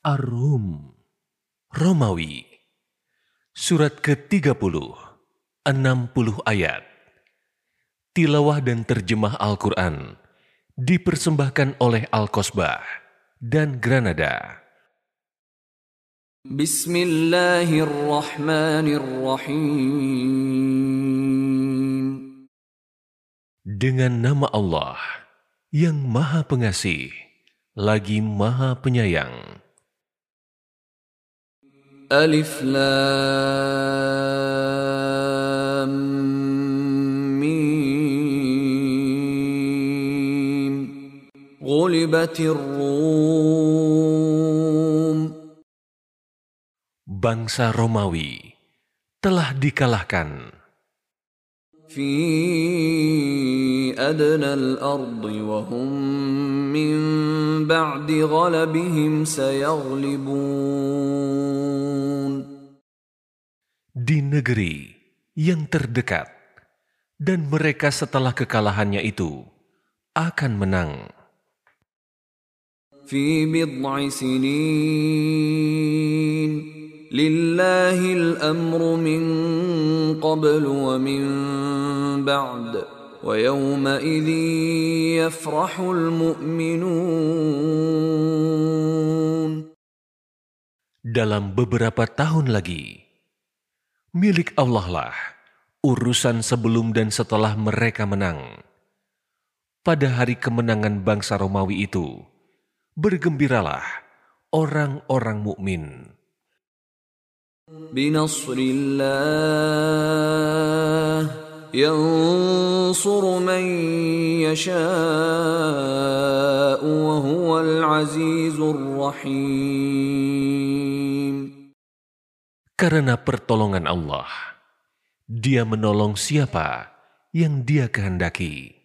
Ar-Rum Romawi Surat ke-30 60 ayat Tilawah dan terjemah Al-Quran dipersembahkan oleh Al-Kosbah dan Granada. Bismillahirrahmanirrahim. Dengan nama Allah yang Maha Pengasih, lagi Maha Penyayang. Alif Lam Mim. Ghulibatir Rum Bangsa Romawi telah dikalahkan في أدنى الأرض وهم من بعد غلبهم سيغلبون di negeri yang terdekat dan mereka setelah kekalahannya itu akan menang في بضع سنين لله الأمر من قبل ومن بعد ويومئذ يفرح المؤمنون dalam beberapa tahun lagi milik Allah lah urusan sebelum dan setelah mereka menang pada hari kemenangan bangsa Romawi itu bergembiralah orang-orang mukmin. بنصر الله ينصر من يشاء وهو العزيز الرحيم Karena pertolongan Allah, Dia menolong siapa yang Dia kehendaki.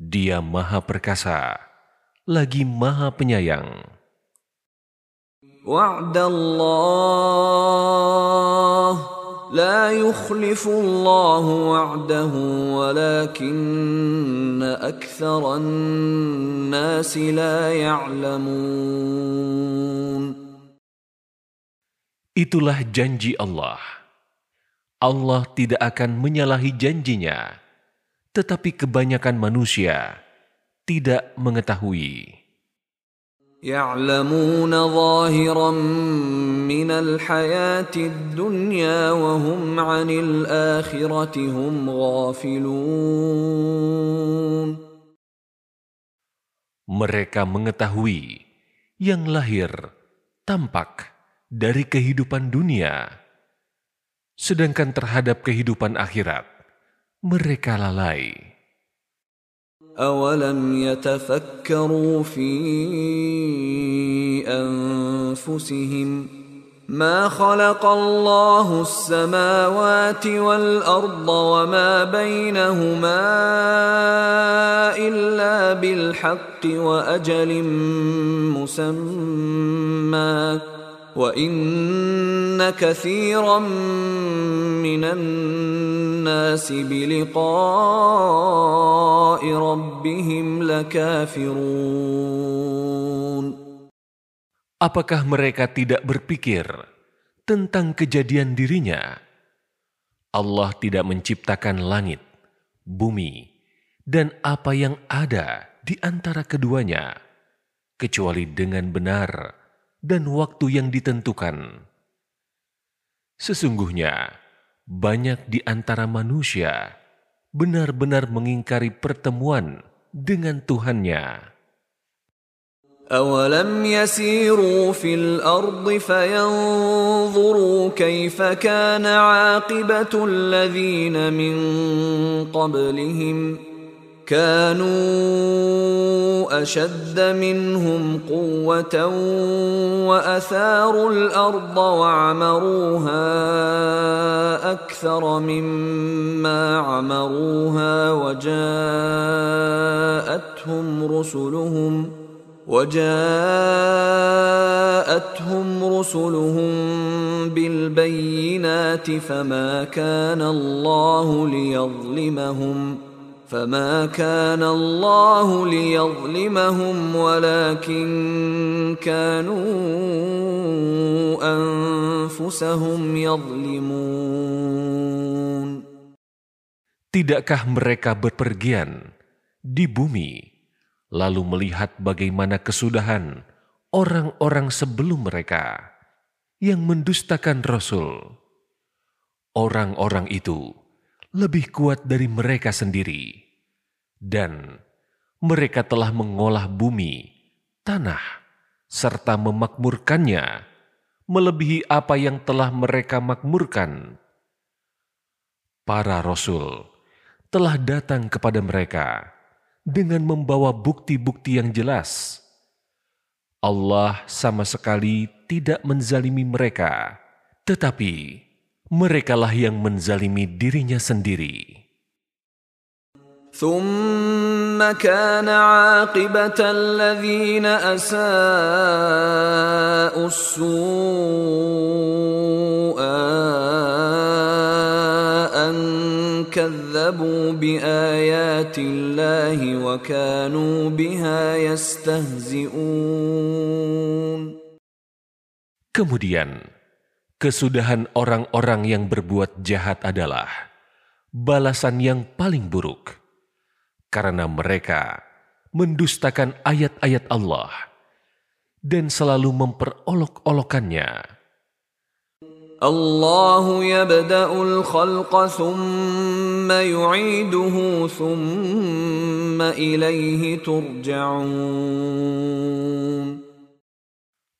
Dia Maha Perkasa, lagi Maha Penyayang. وعد الله لا يخلف الله وعده ولكن أكثر الناس لا يعلمون Itulah janji Allah. Allah tidak akan menyalahi janjinya, tetapi kebanyakan manusia tidak mengetahui. يعلمون ظاهرا من الحياة الدنيا وهم عن الآخرة هم غافلون Mereka mengetahui yang lahir tampak dari kehidupan dunia, sedangkan terhadap kehidupan akhirat mereka lalai. أولم يتفكروا في أنفسهم ما خلق الله السماوات والأرض وما بينهما إلا بالحق وأجل مسمى وإن كثيرا من الناس بلقاء ربهم لكافرون Apakah mereka tidak berpikir tentang kejadian dirinya? Allah tidak menciptakan langit, bumi, dan apa yang ada di antara keduanya, kecuali dengan benar dan waktu yang ditentukan. Sesungguhnya, banyak di antara manusia benar-benar mengingkari pertemuan dengan Tuhannya. أولم يسيروا في الأرض فينظروا كيف كان عاقبة الذين من قبلهم كانوا أشد منهم قوة وأثاروا الأرض وعمروها أكثر مما عمروها وجاءتهم رسلهم ۖ وجاءتهم رسلهم بالبينات فما كان الله ليظلمهم فما كان الله ليظلمهم ولكن كانوا انفسهم يظلمون Tidakkah mereka berpergian di bumi, lalu melihat bagaimana kesudahan orang-orang sebelum mereka yang mendustakan Rasul? Orang-orang itu lebih kuat dari mereka sendiri, dan mereka telah mengolah bumi, tanah, serta memakmurkannya melebihi apa yang telah mereka makmurkan. Para rasul telah datang kepada mereka dengan membawa bukti-bukti yang jelas. Allah sama sekali tidak menzalimi mereka, tetapi merekalah yang menzalimi dirinya sendiri. ثم كان عاقبة الذين أساءوا السوء أن كذبوا بآيات الله وكانوا بها يستهزئون Kemudian, kesudahan orang-orang yang berbuat jahat adalah balasan yang paling buruk, karena mereka mendustakan ayat-ayat Allah dan selalu memperolok-olokannya.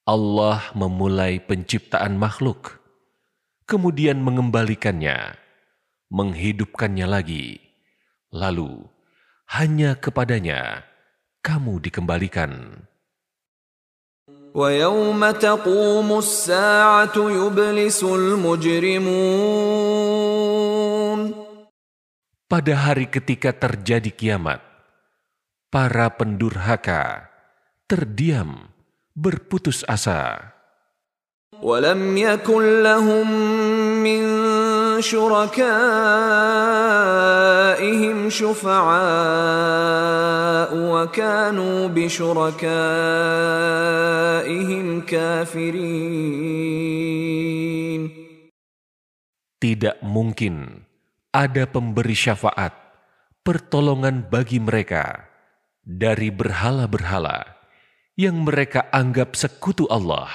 Allah memulai penciptaan makhluk, kemudian mengembalikannya, menghidupkannya lagi, lalu hanya kepadanya kamu dikembalikan. ويوم تقوم الساعة يبلس المجرمون Pada hari ketika terjadi kiamat, para pendurhaka terdiam, berputus asa. ولم يكن لهم من شركائهم شفعاء وكانوا بشركائهم كافرين Tidak mungkin ada pemberi syafaat, pertolongan bagi mereka dari berhala-berhala yang mereka anggap sekutu Allah.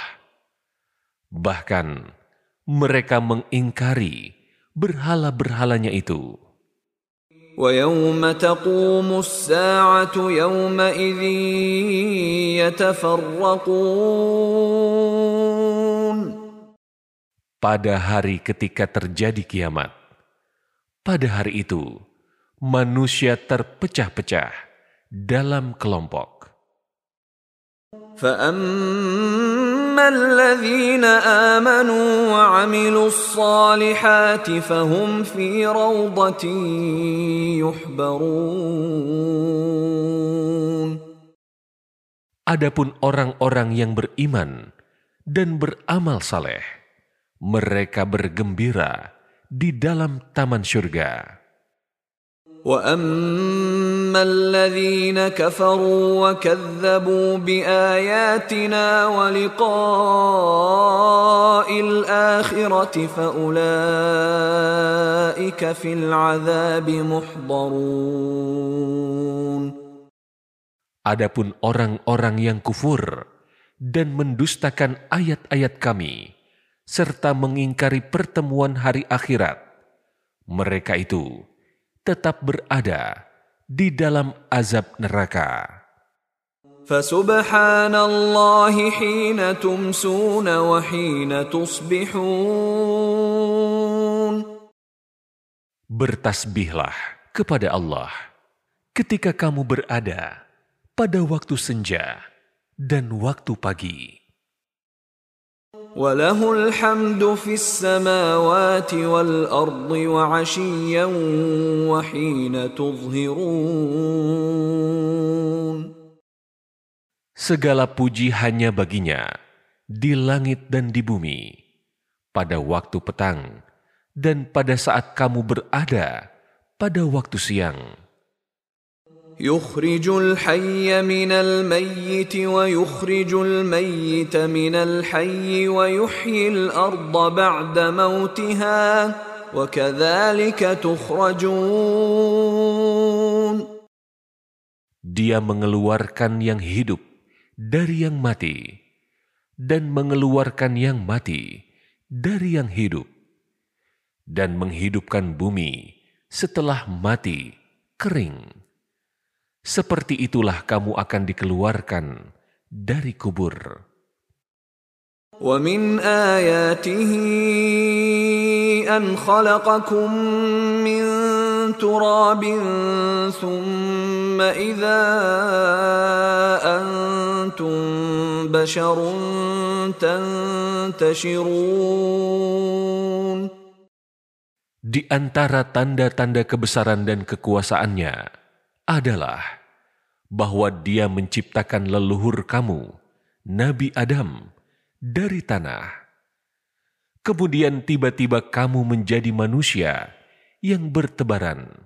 Bahkan mereka mengingkari berhala-berhalanya itu. ويوم تقوم الساعة يومئذ يتفرقون Pada hari ketika terjadi kiamat, pada hari itu manusia terpecah-pecah dalam kelompok. فأما الذين آمنوا وعملوا الصالحات فهم في روضة يحبرون Adapun orang-orang yang beriman dan beramal saleh, mereka bergembira di dalam taman surga. واما الذين كفروا وكذبوا باياتنا ولقاء الاخره فاولئك في العذاب محضرون Adapun orang-orang yang kufur dan mendustakan ayat-ayat kami, serta mengingkari pertemuan hari akhirat, mereka itu tetap berada di dalam azab neraka. فسبحان الله حين تمسون وحين تصبحون Bertasbihlah kepada Allah ketika kamu berada pada waktu senja dan waktu pagi. وله الحمد في السماوات والأرض وعشيا وحين تظهرون Segala puji hanya baginya di langit dan di bumi, pada waktu petang dan pada saat kamu berada pada waktu siang. يخرج الحي من الميت ويخرج الميت من الحي ويحيي الارض بعد موتها وكذلك تخرجون Dia mengeluarkan yang hidup dari yang mati dan mengeluarkan yang mati dari yang hidup dan menghidupkan bumi setelah mati kering. Seperti itulah kamu akan dikeluarkan dari kubur. ومن آياته أن خلقكم من تراب ثم إذا أنتم بشر تنتشرون Di antara tanda-tanda kebesaran dan kekuasaannya adalah bahwa dia menciptakan leluhur kamu, Nabi Adam, dari tanah. Kemudian tiba-tiba kamu menjadi manusia yang bertebaran.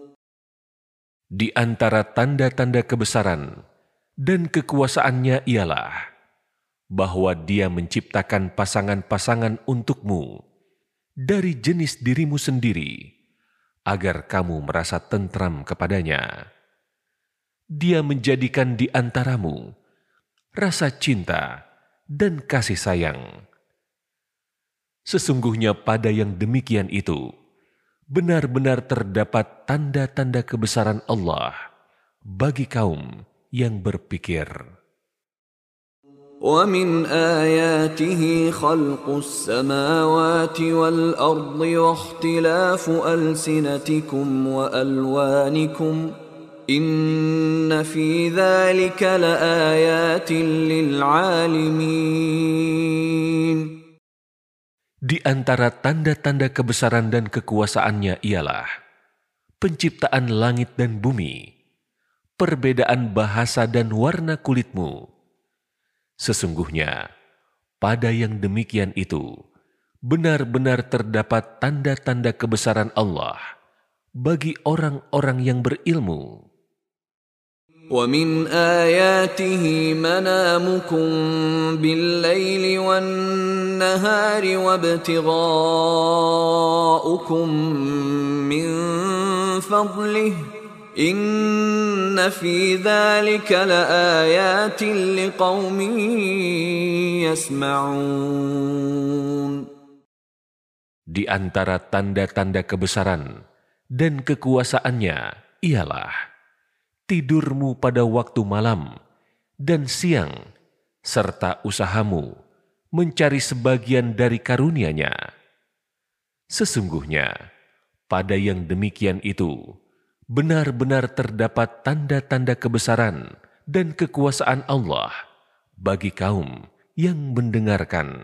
Di antara tanda-tanda kebesaran dan kekuasaannya ialah bahwa dia menciptakan pasangan-pasangan untukmu dari jenis dirimu sendiri agar kamu merasa tentram kepadanya. Dia menjadikan di antaramu rasa cinta dan kasih sayang. Sesungguhnya pada yang demikian itu, benar-benar terdapat tanda-tanda kebesaran Allah bagi kaum yang berpikir. ومن آياته خلق السماوات والأرض واختلاف ألسنتكم وألوانكم إن في ذلك لآيات للعالمين di antara tanda-tanda kebesaran dan kekuasaannya ialah penciptaan langit dan bumi, perbedaan bahasa dan warna kulitmu. Sesungguhnya, pada yang demikian itu, benar-benar terdapat tanda-tanda kebesaran Allah bagi orang-orang yang berilmu. ومن آياته منامكم بالليل والنهار وابتغاؤكم من فضله إن في ذلك لآيات لقوم يسمعون Di antara tanda-tanda kebesaran dan kekuasaannya ialah tidurmu pada waktu malam dan siang, serta usahamu mencari sebagian dari karunia-Nya. Sesungguhnya, pada yang demikian itu, benar-benar terdapat tanda-tanda kebesaran dan kekuasaan Allah bagi kaum yang mendengarkan.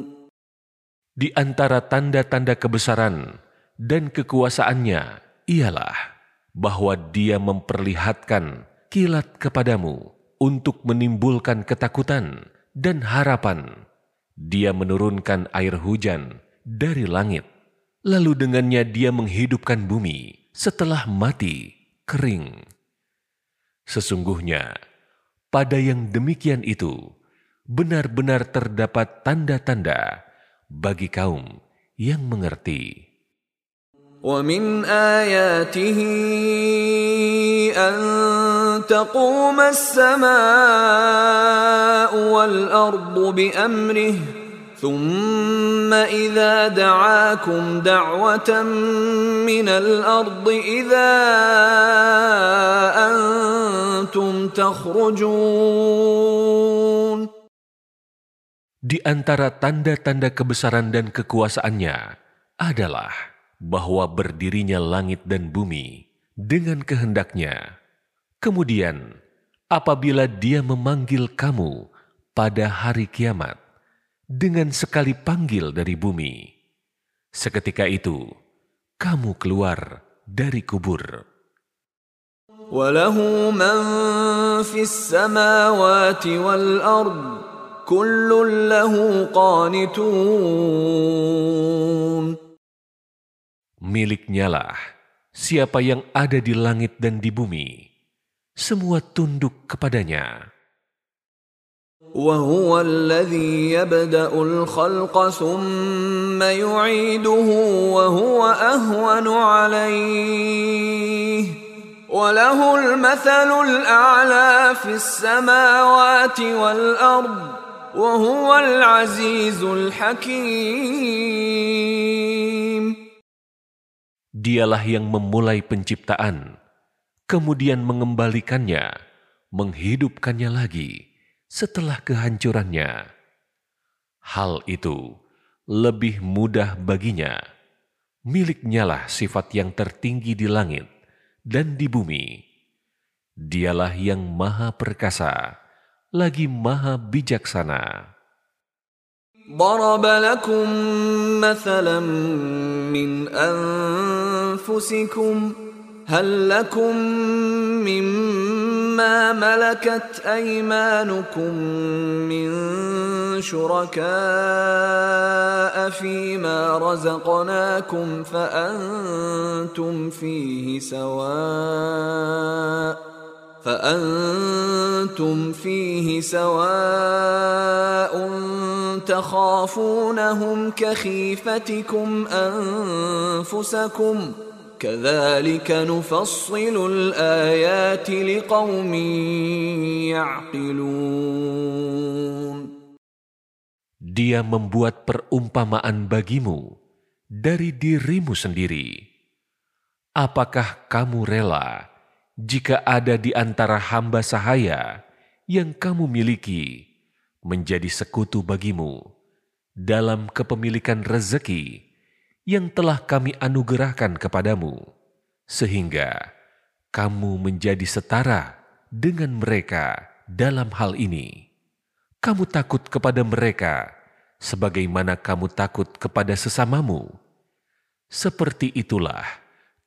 Di antara tanda-tanda kebesaran dan kekuasaannya ialah bahwa dia memperlihatkan kilat kepadamu untuk menimbulkan ketakutan dan harapan. Dia menurunkan air hujan dari langit, lalu dengannya dia menghidupkan bumi setelah mati kering. Sesungguhnya, pada yang demikian itu, benar-benar terdapat tanda-tanda bagi kaum yang mengerti. ومن آياته أن تقوم السماء والأرض بأمره ثم إذا دعاكم دعوة من الأرض إذا أنتم تخرجون Di antara tanda-tanda kebesaran dan kekuasaannya adalah bahwa berdirinya langit dan bumi dengan kehendaknya. Kemudian, apabila dia memanggil kamu pada hari kiamat dengan sekali panggil dari bumi, seketika itu kamu keluar dari kubur. وله من في السماوات والأرض كل له قانتون Miliknyalah siapa yang ada di langit dan di bumi, semua tunduk kepadanya. وهو الذي يبدأ الخلق ثم يعيده وهو أهون عليه وله المثل الأعلى في السماوات والأرض وهو العزيز الحكيم Dialah yang memulai penciptaan, kemudian mengembalikannya, menghidupkannya lagi setelah kehancurannya. Hal itu lebih mudah baginya. Miliknyalah sifat yang tertinggi di langit dan di bumi. Dialah yang maha perkasa, lagi maha bijaksana. ضرب لكم مثلا من أنفسكم هل لكم مما ملكت أيمانكم من شركاء فيما رزقناكم فأنتم فيه سواء فأنتم فيه سواء تخافونهم كخيفتكم أنفسكم كذلك نفصل الآيات لقوم يعقلون Dia membuat perumpamaan bagimu dari dirimu sendiri. Apakah kamu rela jika ada di antara hamba sahaya yang kamu miliki menjadi sekutu bagimu dalam kepemilikan rezeki yang telah kami anugerahkan kepadamu, sehingga kamu menjadi setara dengan mereka dalam hal ini. Kamu takut kepada mereka sebagaimana kamu takut kepada sesamamu. Seperti itulah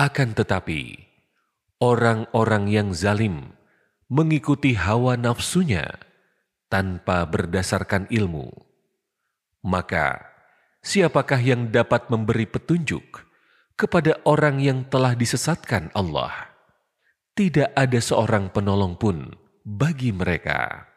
Akan tetapi, orang-orang yang zalim mengikuti hawa nafsunya tanpa berdasarkan ilmu. Maka, siapakah yang dapat memberi petunjuk kepada orang yang telah disesatkan Allah? Tidak ada seorang penolong pun bagi mereka.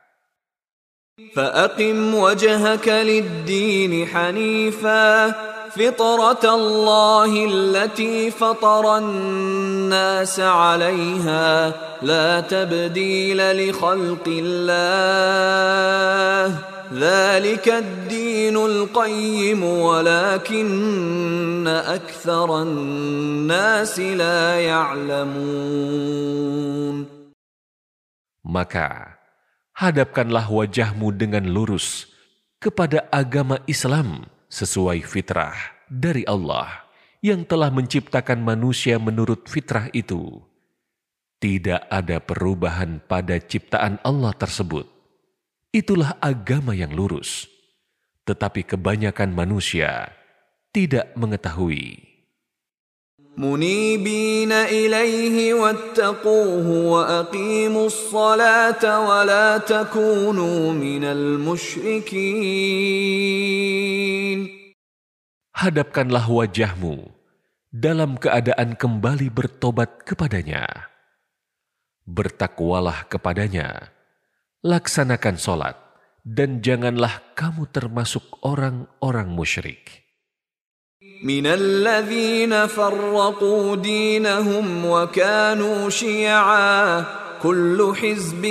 فأقم وجهك للدين حنيفا فطرة الله التي فطر الناس عليها لا تبديل لخلق الله ذلك الدين القيم ولكن أكثر الناس لا يعلمون Maka, hadapkanlah wajahmu dengan lurus kepada agama Islam sesuai fitrah dari Allah yang telah menciptakan manusia menurut fitrah itu. Tidak ada perubahan pada ciptaan Allah tersebut. Itulah agama yang lurus. Tetapi kebanyakan manusia tidak mengetahui. منيبين إليه واتقوه وأقيموا الصلاة ولا تكونوا من المشركين Hadapkanlah wajahmu dalam keadaan kembali bertobat kepadanya. Bertakwalah kepadanya, laksanakan solat, dan janganlah kamu termasuk orang-orang musyrik. من الذين فرقوا دينهم وكانوا شيعا كل حزب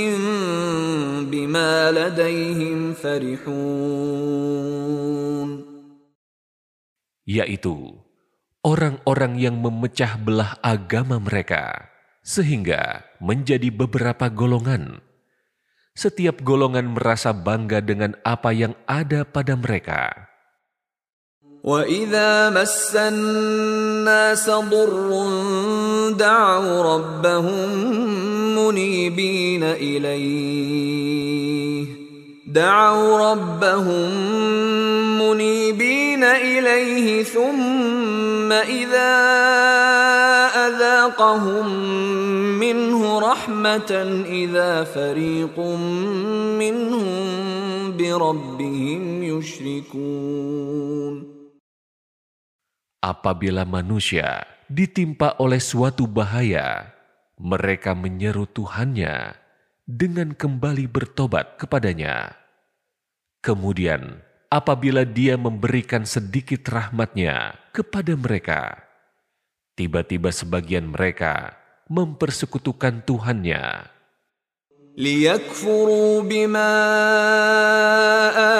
بما لديهم فرحون yaitu orang-orang yang memecah belah agama mereka sehingga menjadi beberapa golongan. Setiap golongan merasa bangga dengan apa yang ada pada mereka. وإذا مس الناس ضر دعوا ربهم منيبين إليه دعوا ربهم منيبين إليه ثم إذا أذاقهم منه رحمة إذا فريق منهم بربهم يشركون Apabila manusia ditimpa oleh suatu bahaya, mereka menyeru Tuhannya dengan kembali bertobat kepadanya. Kemudian, apabila Dia memberikan sedikit rahmatnya kepada mereka, tiba-tiba sebagian mereka mempersekutukan Tuhannya. ليكفروا بما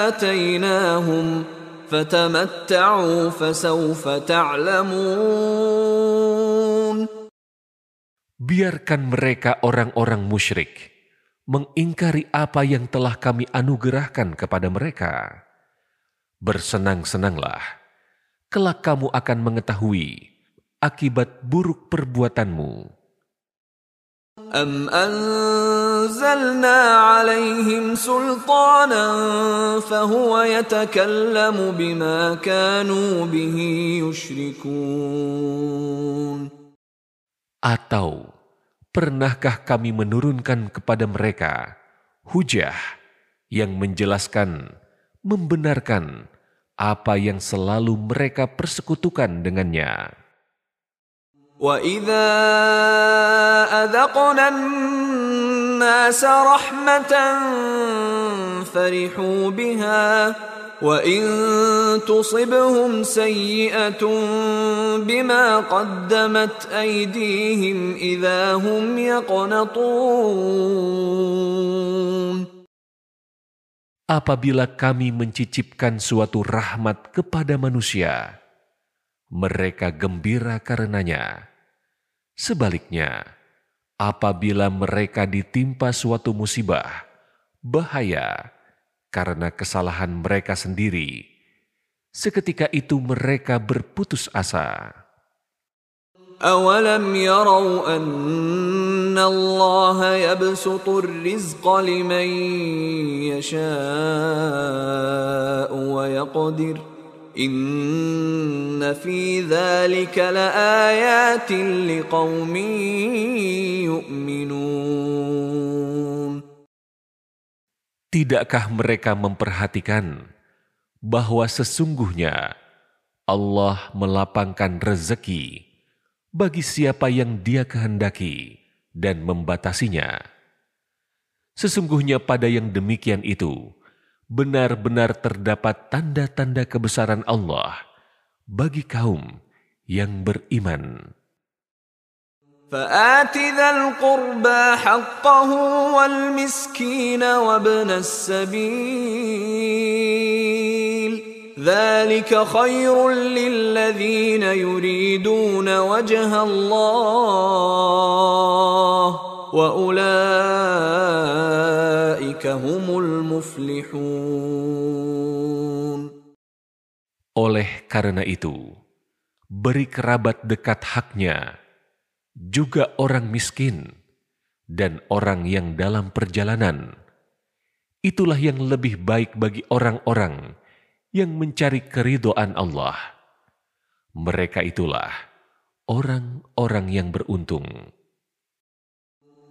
آتيناهم فتمتعوا فسوف تعلمون Biarkan mereka orang-orang musyrik mengingkari apa yang telah kami anugerahkan kepada mereka. Bersenang-senanglah, kelak kamu akan mengetahui akibat buruk perbuatanmu. أم أنزلنا عليهم سلطانا فهو يتكلم بما كانوا به يشركون Atau pernahkah kami menurunkan kepada mereka hujah yang menjelaskan, membenarkan apa yang selalu mereka persekutukan dengannya? وإذا أذقنا الناس رحمة فرحوا بها وإن تصبهم سيئة بما قدمت أيديهم إذا هم يقنطون Apabila kami mencicipkan suatu rahmat kepada manusia, mereka gembira karenanya. Sebaliknya, apabila mereka ditimpa suatu musibah, bahaya karena kesalahan mereka sendiri, seketika itu mereka berputus asa. أولم يروا أن الله يبسط الرزق لمن يشاء ويقدر Tidakkah mereka memperhatikan bahwa sesungguhnya Allah melapangkan rezeki bagi siapa yang Dia kehendaki dan membatasinya? Sesungguhnya pada yang demikian itu, benar-benar terdapat tanda-tanda kebesaran Allah bagi kaum yang beriman. فآت ذا القربى حقه والمسكين وابن السبيل ذلك خير للذين يريدون وجه الله وأولئك هم المفلحون oleh karena itu, beri kerabat dekat haknya, juga orang miskin dan orang yang dalam perjalanan. Itulah yang lebih baik bagi orang-orang yang mencari keridoan Allah. Mereka itulah orang-orang yang beruntung.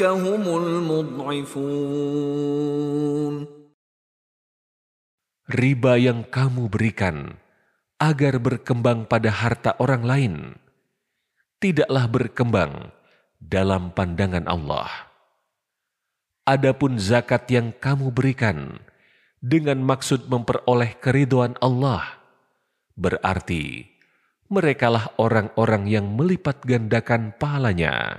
هم المضعفون Riba yang kamu berikan agar berkembang pada harta orang lain tidaklah berkembang dalam pandangan Allah. Adapun zakat yang kamu berikan dengan maksud memperoleh keriduan Allah, berarti merekalah orang-orang yang melipat gandakan pahalanya.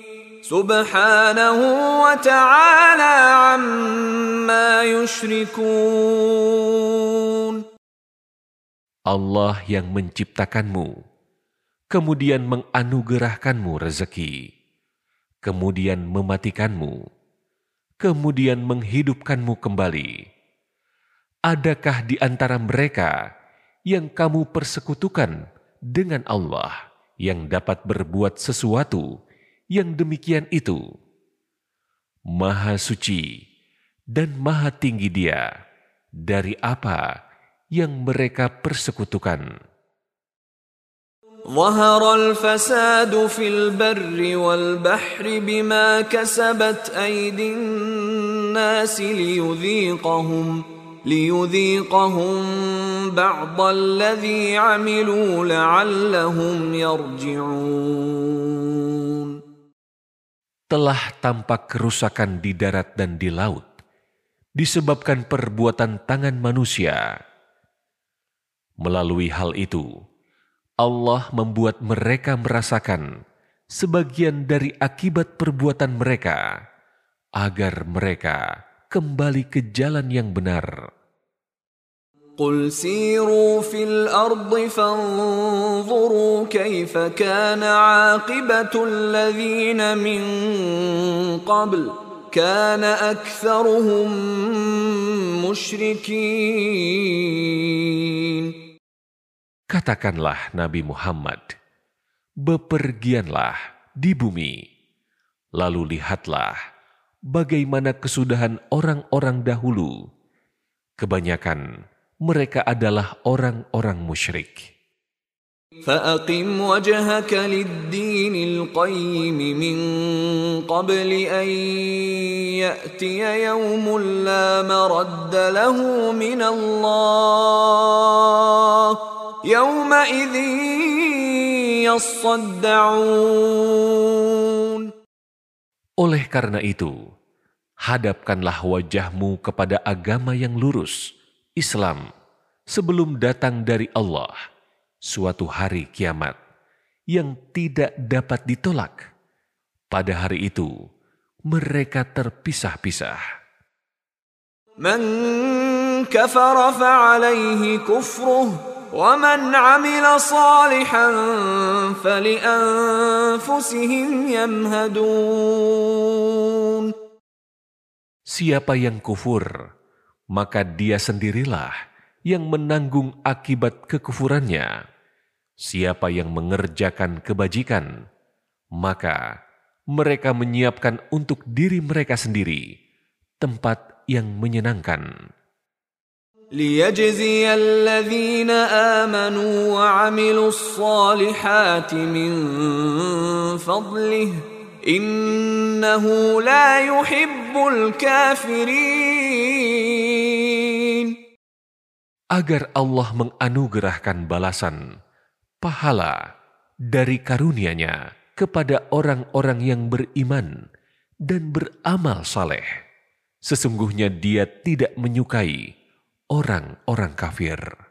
Subhanahu wa ta'ala amma yushrikun. Allah yang menciptakanmu, kemudian menganugerahkanmu rezeki, kemudian mematikanmu, kemudian menghidupkanmu kembali. Adakah di antara mereka yang kamu persekutukan dengan Allah yang dapat berbuat sesuatu yang demikian itu? Maha suci dan maha tinggi Dia dari apa yang mereka persekutukan. ظهر الفساد في البر والبحر بما كسبت أيدي الناس ليذيقهم ليذيقهم بعض الذي عملوا لعلهم يرجعون telah tampak kerusakan di darat dan di laut disebabkan perbuatan tangan manusia. Melalui hal itu, Allah membuat mereka merasakan sebagian dari akibat perbuatan mereka, agar mereka kembali ke jalan yang benar. قل سيروا في الأرض فانظروا كيف كان عاقبة الذين من قبل كان أكثرهم مشركين Katakanlah Nabi Muhammad, bepergianlah di bumi, lalu lihatlah bagaimana kesudahan orang-orang dahulu. Kebanyakan mereka adalah orang-orang musyrik. فأقم وجهك للدين القيم من قبل أن يأتي يوم لا مرد له من الله يومئذ يصدعون Oleh karena itu, hadapkanlah wajahmu kepada agama yang lurus, Islam, sebelum datang dari Allah suatu hari kiamat yang tidak dapat ditolak. Pada hari itu, mereka terpisah-pisah. من كفر فعليه كفره ومن عمل صالحا فلأنفسهم يمهدون Siapa yang kufur, maka dia sendirilah yang menanggung akibat kekufurannya. Siapa yang mengerjakan kebajikan, maka mereka menyiapkan untuk diri mereka sendiri tempat yang menyenangkan. ليجزي الذين آمنوا وعملوا الصالحات من فضله Innahu la yuhibbul kafirin. Agar Allah menganugerahkan balasan, pahala dari karunia-Nya kepada orang-orang yang beriman dan beramal saleh. Sesungguhnya dia tidak menyukai orang-orang kafir.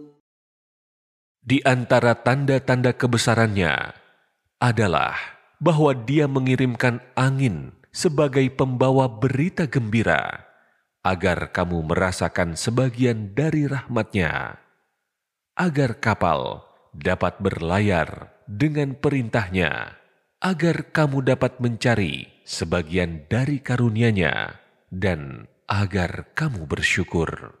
Di antara tanda-tanda kebesarannya adalah bahwa dia mengirimkan angin sebagai pembawa berita gembira agar kamu merasakan sebagian dari rahmatnya, agar kapal dapat berlayar dengan perintahnya, agar kamu dapat mencari sebagian dari karunia-Nya dan agar kamu bersyukur.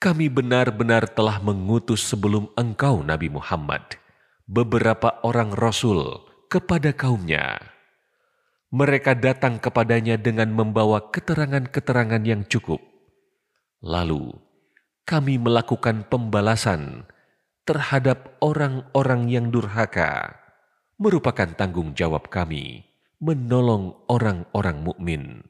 kami benar-benar telah mengutus sebelum engkau Nabi Muhammad beberapa orang rasul kepada kaumnya. Mereka datang kepadanya dengan membawa keterangan-keterangan yang cukup. Lalu kami melakukan pembalasan terhadap orang-orang yang durhaka, merupakan tanggung jawab kami menolong orang-orang mukmin.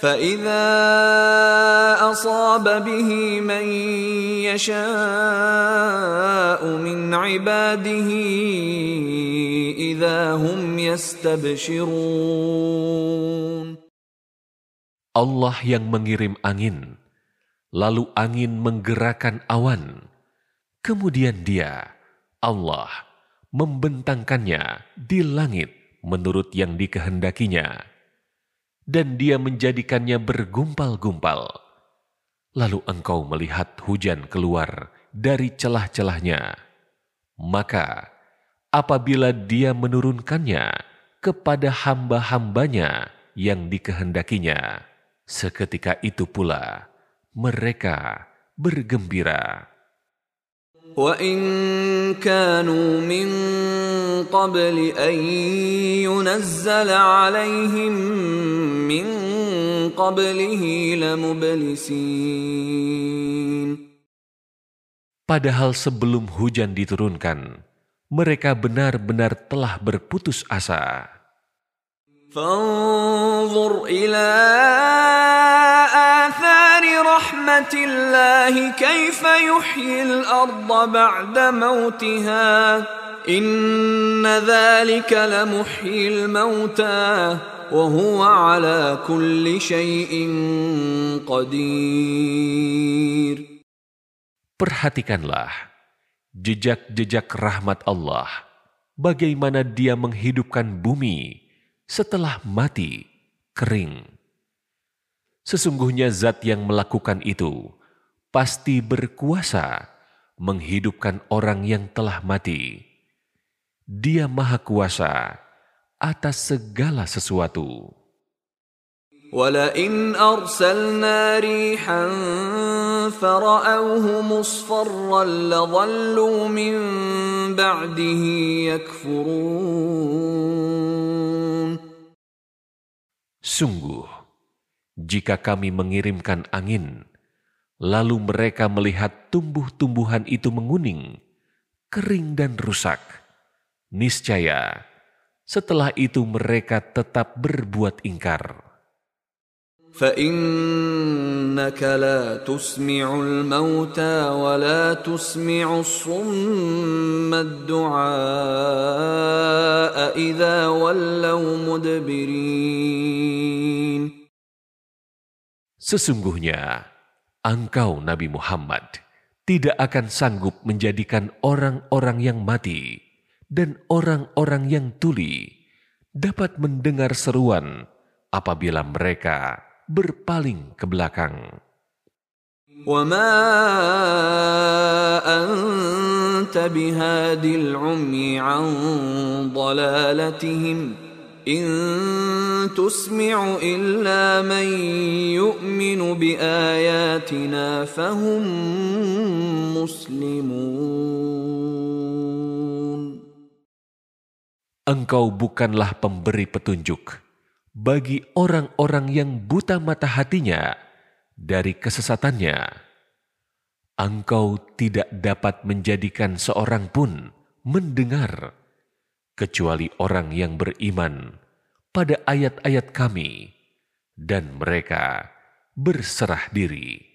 فإذا أصاب به من يشاء من عباده إذا هم يستبشرون Allah yang mengirim angin, lalu angin menggerakkan awan. Kemudian dia, Allah, membentangkannya di langit menurut yang dikehendakinya. dan dia menjadikannya bergumpal-gumpal. Lalu engkau melihat hujan keluar dari celah-celahnya. Maka, apabila dia menurunkannya kepada hamba-hambanya yang dikehendakinya, Seketika itu pula mereka bergembira. وإن كانوا من قبل أن ينزل عليهم من قبله لمبلسين Padahal sebelum hujan diturunkan, mereka benar-benar telah berputus asa. فانظر إلى آثار رحمة الله كيف يحيي الأرض بعد موتها. إن ذلك لمحيي الموتى وهو على كل شيء قدير. Perhatikanlah jejak-jejak rahmat Allah, bagaimana Dia menghidupkan bumi setelah mati kering. Sesungguhnya zat yang melakukan itu pasti berkuasa menghidupkan orang yang telah mati. Dia maha kuasa atas segala sesuatu. ولئن أرسلنا ريحا فرأوه مصفرا لظلوا من بعده يكفرون Sungguh, jika kami mengirimkan angin, lalu mereka melihat tumbuh-tumbuhan itu menguning, kering dan rusak, niscaya setelah itu mereka tetap berbuat ingkar. فإنك لا تسمع الموتى ولا تسمع الصم الدعاء إذا ولوا مدبرين Sesungguhnya engkau Nabi Muhammad tidak akan sanggup menjadikan orang-orang yang mati dan orang-orang yang tuli dapat mendengar seruan apabila mereka berpaling ke belakang. وما أنت بهاد العمي عن ضلالتهم إن تسمع إلا من يؤمن بآياتنا فهم مسلمون Engkau bukanlah pemberi petunjuk bagi orang-orang yang buta mata hatinya dari kesesatannya. Engkau tidak dapat menjadikan seorang pun mendengar kecuali orang yang beriman pada ayat-ayat kami dan mereka berserah diri.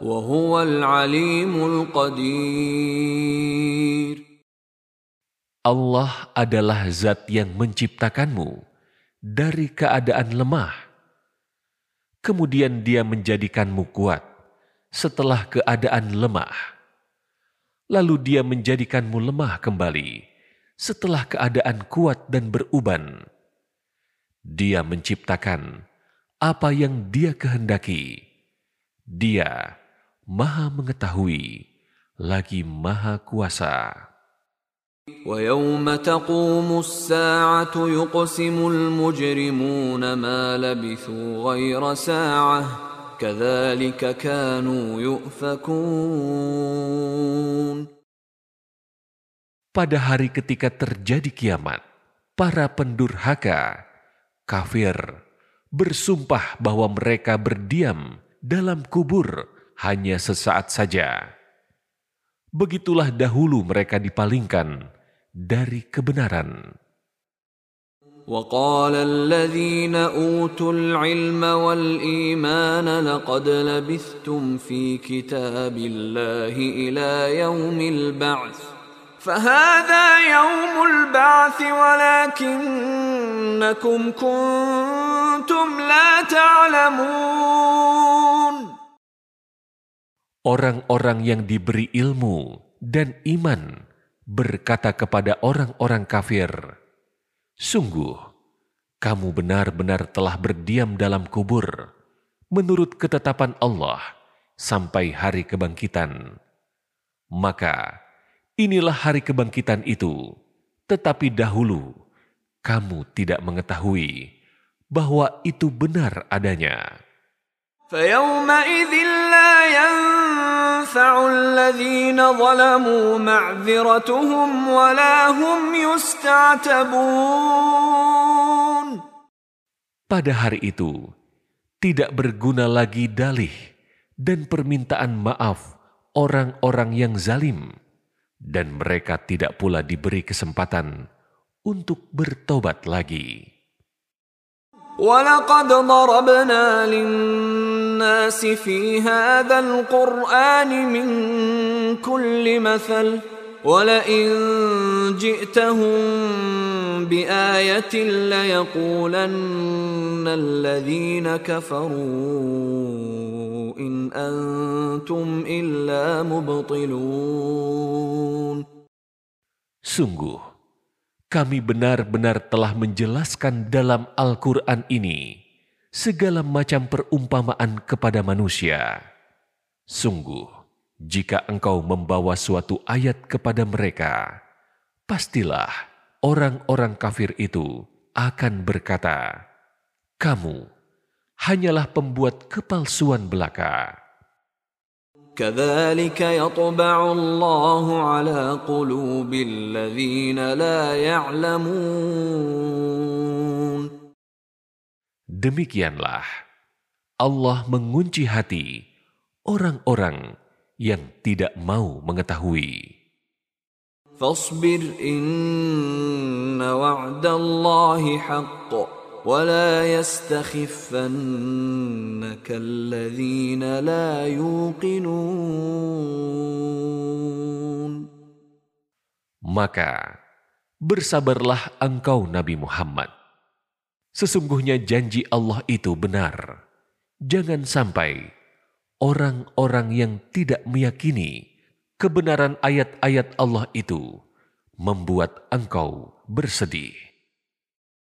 وهو العليم القدير Allah adalah zat yang menciptakanmu dari keadaan lemah. Kemudian dia menjadikanmu kuat setelah keadaan lemah. Lalu dia menjadikanmu lemah kembali setelah keadaan kuat dan beruban. Dia menciptakan apa yang dia kehendaki. Dia maha mengetahui lagi maha kuasa. ويوم تقوم الساعة يقسم المجرمون ما لبثوا غير ساعة كذلك كانوا يؤفكون Pada hari ketika terjadi kiamat, para pendurhaka, kafir, bersumpah bahwa mereka berdiam dalam kubur hanya sesaat saja. Begitulah dahulu mereka dipalingkan dari kebenaran. وقال الذين أوتوا العلم والإيمان لقد لبثتم في كتاب الله إلى يوم البعث فهذا يوم البعث ولكنكم كنتم لا تعلمون Orang-orang yang diberi ilmu dan iman berkata kepada orang-orang kafir, "Sungguh, kamu benar-benar telah berdiam dalam kubur menurut ketetapan Allah sampai hari kebangkitan. Maka inilah hari kebangkitan itu, tetapi dahulu kamu tidak mengetahui bahwa itu benar adanya." فيومئذ لا ينفع الذين ظلموا معذرتهم ولا هم يستعتبون Pada hari itu, tidak berguna lagi dalih dan permintaan maaf orang-orang yang zalim, dan mereka tidak pula diberi kesempatan untuk bertobat lagi. ولقد ضربنا للناس في هذا القرآن من كل مثل ولئن جئتهم بآية ليقولن الذين كفروا إن أنتم إلا مبطلون Sungguh, kami benar-benar telah menjelaskan dalam Al-Quran ini segala macam perumpamaan kepada manusia. Sungguh, jika engkau membawa suatu ayat kepada mereka, pastilah orang-orang kafir itu akan berkata, "Kamu hanyalah pembuat kepalsuan belaka." كذلك يطبع الله على قلوب الذين لا يعلمون Demikianlah Allah mengunci hati orang-orang yang tidak mau mengetahui. فاصبر إن وعد الله حق ولا يستخفنك الذين لا يوقنون Maka bersabarlah engkau Nabi Muhammad. Sesungguhnya janji Allah itu benar. Jangan sampai orang-orang yang tidak meyakini kebenaran ayat-ayat Allah itu membuat engkau bersedih.